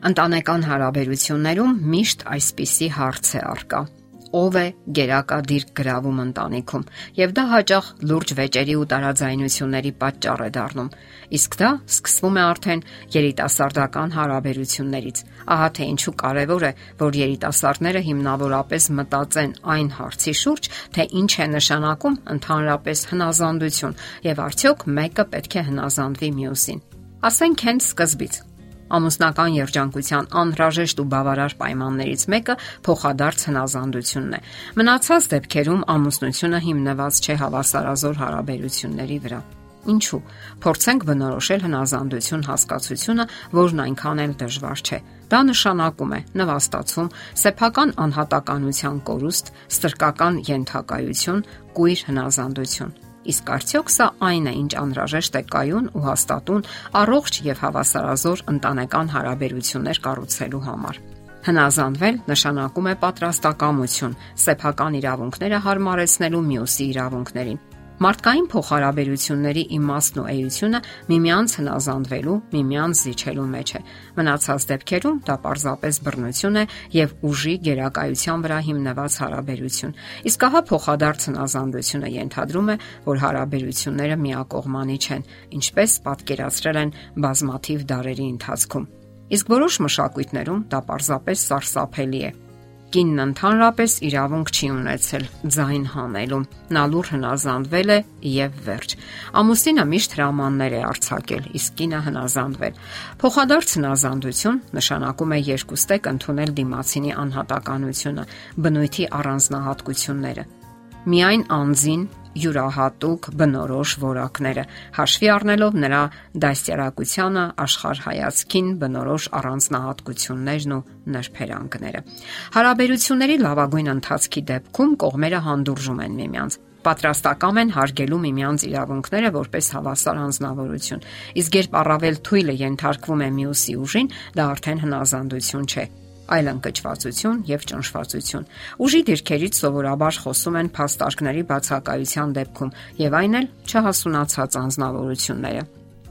Ընտանեկան հարաբերություններում միշտ այսպիսի հարց է արկա. ով է գերակադիր գրավում ընտանիքում, եւ դա հաճախ լուրջ վեճերի ու տարաձայնությունների պատճառ է դառնում։ Իսկ դա սկսվում է արդեն երիտասարդական հարաբերություններից։ Ահա թե ինչու կարևոր է, որ երիտասարդները հիմնավորապես մտածեն այն հարցի շուրջ, թե ինչ է նշանակում ընդհանրապես հնազանդություն եւ արդյոք մեկը պետք է հնազանդվի մյուսին։ Ասենք հենց սկզբից Ամուսնական երջանկության անհրաժեշտ ու բավարար պայմաններից մեկը փոխադարձ հնազանդությունն է։ Մնացած դեպքերում ամուսնությունը հիմնված չէ հավասարազոր հարաբերությունների վրա։ Ինչու։ Փորձենք բնորոշել հնազանդություն հասկացությունը, որն այնքան էլ դժվար չէ։ Դա նշանակում է նվաստացում, սեփական անհատականության կորուստ, ստրկական յենթակայություն, կույր հնազանդություն։ Իսկ արդյոք սա այն է, ինչ անհրաժեշտ է կայուն ու հաստատուն առողջ եւ հավասարազոր ընտանեկան հարաբերություններ կառուցելու համար։ Հնազանդվել նշանակում է պատրաստակամություն, սեփական իրավունքները հարմարեցնելու մյուսի իրավունքներին։ Մարդկային փոխհարաբերությունների իմաստն ու էությունը միմյանց հնազանդվելու, միմյանց զիջելու մեջ է։ Մնացած դեպքերում դա պարզապես բռնություն է եւ ուժի գերակայության վրա հիմնված հարաբերություն։ Իսկ ահա փոխադարձ հնազանդությունը ենթադրում է, որ հարաբերությունները միակողմանի չեն, ինչպես պատկերացրել են բազմաթիվ դարերի ընթացքում։ Իսկ որոշ մշակույթներում դա պարզապես սարսափելի է Կինն ընդհանրապես իրավունք չի ունեցել ձայն հանելու։ Նա լուր հնազանդվել է եւ վերջ։ Ամուսինը միշտ հրամաններ է արձակել, իսկ կինը հնազանդվել։ Փոխադարձ հնազանդություն նշանակում է երկուստեք ընդունել դիմացինի անհատականությունը, բնույթի առանձնահատկությունները։ Միայն անձին յուրահատուկ բնորոշ որակները, հաշվի առնելով նրա դաստիարակությանը, աշխարհայացքին բնորոշ առանձնահատկություններն ու նրբերանգները։ Հարաբերությունների լավագույն ընթացքի դեպքում կողմերը հանդուրժում են միմյանց պատրաստակամ են հարգելու միմյանց իրավունքները որպես հավասար անznավորություն։ Իսկ երբ առավել թույլը ենթարկվում է մյուսի ուժին, դա արդեն հնազանդություն չէ, այլ անկճվածություն եւ ճնշվածություն։ Ուժի դիրքերից սովորաբար խոսում են փաստարկների բացակայության դեպքում եւ այն էլ չհասունացած անznավորությունները։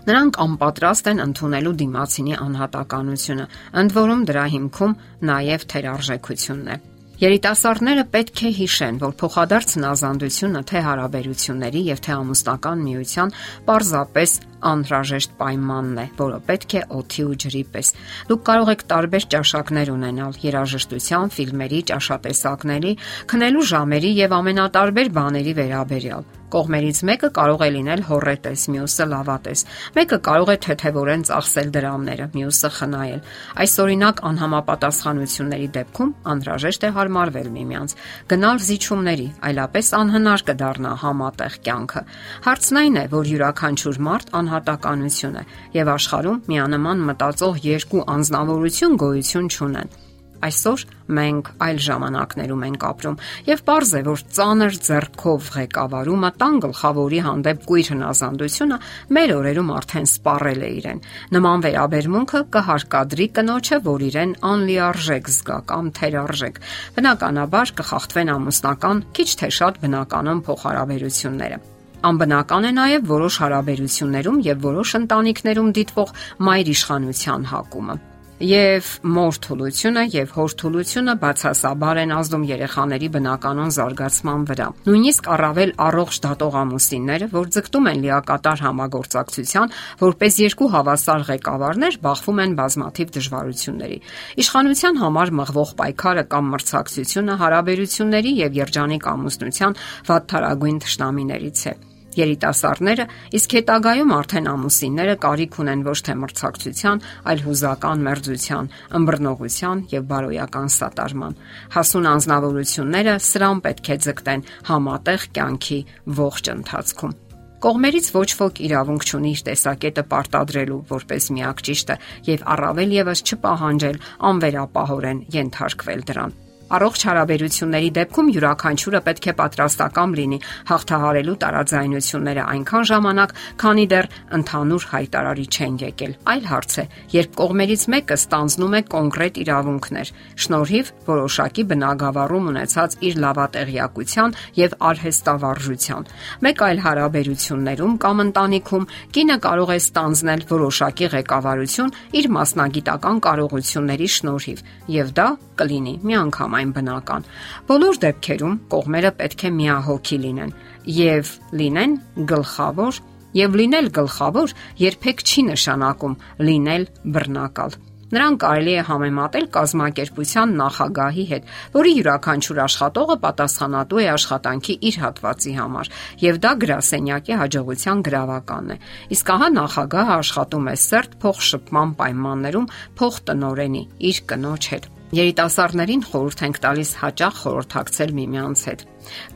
Նրանք անպատրաստ են ընդունելու դիմացինի անհատականությունը, ընդ որում դրա հիմքում նաև թերարժեքությունն է։ Երիտասարդները պետք է հիշեն, որ փոխադարձ հնազանդությունը թե հարաբերությունների եւ թե ամուսնական միության պարզապես անհրաժեշտ պայմանն է, որը պետք է օթի ու ջրի պես։ Դուք կարող եք տարբեր ճաշակներ ունենալ՝ երաժշտության, ֆիլմերի, ճաշատեսակների, քնելու ժամերի եւ ամենատարբեր բաների վերաբերյալ Կողմերից մեկը կարող է լինել հորետես, մյուսը լավատես։ Մեկը կարող է թեթևորեն ծախսել դրամները, մյուսը խնայել։ Այս օրինակ անհամապատասխանությունների դեպքում անհրաժեշտ է հարմարվել միմյանց, գնալ զիջումների, այլապես անհնար կդառնա համատեղ կյանքը։ Հարցն այն է, որ յուրաքանչյուր մարդ անհատականություն է եւ աշխարհում միանման մտածող երկու անznավորություն գոյություն չունեն։ Այսօր մենք այլ ժամանակներում ենք ապրում եւ པարզ է որ ծանր зерքով ղեկավարումը տան գլխավորի հանդեպ գույր հնազանդությունը մեր օրերում արդեն սպառել է իրեն նման վերաբերմունքը կհարկադրի կնոջը որ իրեն անլիարժեք զգա կամ թերարժեք բնականաբար կխախտվեն ամուսնական քիչ թե շատ բնականon փոխհարաբերությունները Անբնական է նաև որոշ հարաբերություններում եւ որոշ ընտանիքներում դիտվող մայր իշխանության հակումը եւ մոր թուլությունը եւ հոր թուլությունը բացասաբար են ազդում երեխաների բնականon զարգացման վրա։ Նույնիսկ առավել առողջ դատողամուսինները, որ ձգտում են լիակատար համագործակցության, որպես երկու հավասար ղեկավարներ, բախվում են բազմաթիվ դժվարությունների։ Իշխանության համար մղվող պայքարը կամ մրցակցությունը հարաբերությունների եւ երջանիկ ամուսնության վատթարագույն ճշնամիներից է։ Երիտասարդները, իսկ հետագայում արդեն ամուսինները կարիք ունեն ոչ թե մրցակցության, այլ հուզական մերձության, ըմբռնողության եւ բարոյական սատարման։ Հասուն անznավորությունները սրան պետք է ձգտեն համատեղ կյանքի ողջ ընթացքում։ Կողմերից ոչ ոք իրավունք չունի իր տեսակետը պարտադրելու որպես միակ ճիշտը եւ առավել եւս չպահանջել անվերապահորեն ենթարկվել դրան։ Առողջ հարաբերությունների դեպքում յուրաքանչյուրը պետք է պատրաստակամ լինի հաղթահարելու տարաձայնությունները այնքան ժամանակ, քանի դեռ ընդհանուր հայտարարի չեն եկել։ Այլ հարց է, երբ կողմերից մեկը ստանձնում է կոնկրետ իրավունքներ, շնորհիվ որոշակի բնագավառում ունեցած իր լավատեղյակության եւ արհեստավարժության։ Մեկ այլ հարաբերություններում կամ ընտանիքում կինը կարող է ստանձնել որոշակի ղեկավարություն իր մասնագիտական կարողությունների շնորհիվ, եւ դա կլինի միանգամայն բնական։ Բոլոր դեպքերում կողմերը պետք է միահոգի լինեն եւ լինեն գլխավոր եւ լինել գլխավոր երբեք չի նշանակում լինել բռնակալ։ Նրան կարելի է համեմատել կազմակերպության նախագահի հետ, որի յուրաքանչյուր աշխատողը պատասխանատու է աշխատանքի իր հատվածի համար, եւ դա գրասենյակի հաջողության գրավականն է։ Իսկ ահա նախագահը աշխատում է սերտ փոխշփման պայմաններում փոխտնօրենի իր կնոջ հետ։ Երիտասարդներին խորհուրդ ենք տալիս հաճախ խորհրդակցել միմյանց հետ,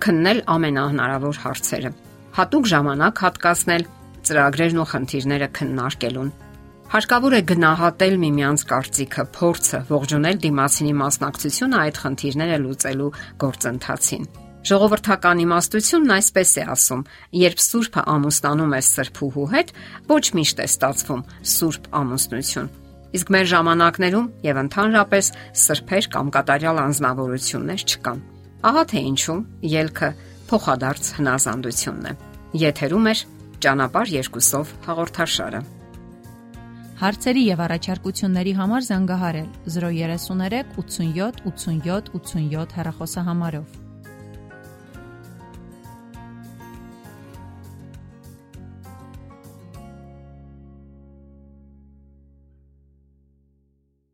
քննել ամենահնարավոր հարցերը, հատուկ ժամանակ հատկացնել ծրագրերն ու խնդիրները քննարկելուն։ Հարկավոր է գնահատել միմյանց կարծիքը, փորձը, ողջունել դիմացինի մասնակցությունը այդ խնդիրները լուծելու գործընթացին։ Ժողովրդական իմաստությունն այսպես է ասում. երբ սուրբը ամուսնանում է սրբուհու հետ, ոչ միշտ է ստացվում սուրբ ամուսնություն։ Իսկ մեր ժամանակներում եւ ընդհանրապես սրբեր կամ կատարյալ անznավորություններ չկան։ Ահա թե ինչու ելքը փոխադարձ հնազանդությունն է։ Եթերում է ճանապար երկուսով հաղորդաշարը։ Հարցերի եւ առաջարկությունների համար զանգահարել 033 87 87 87 հեռախոսահամարով։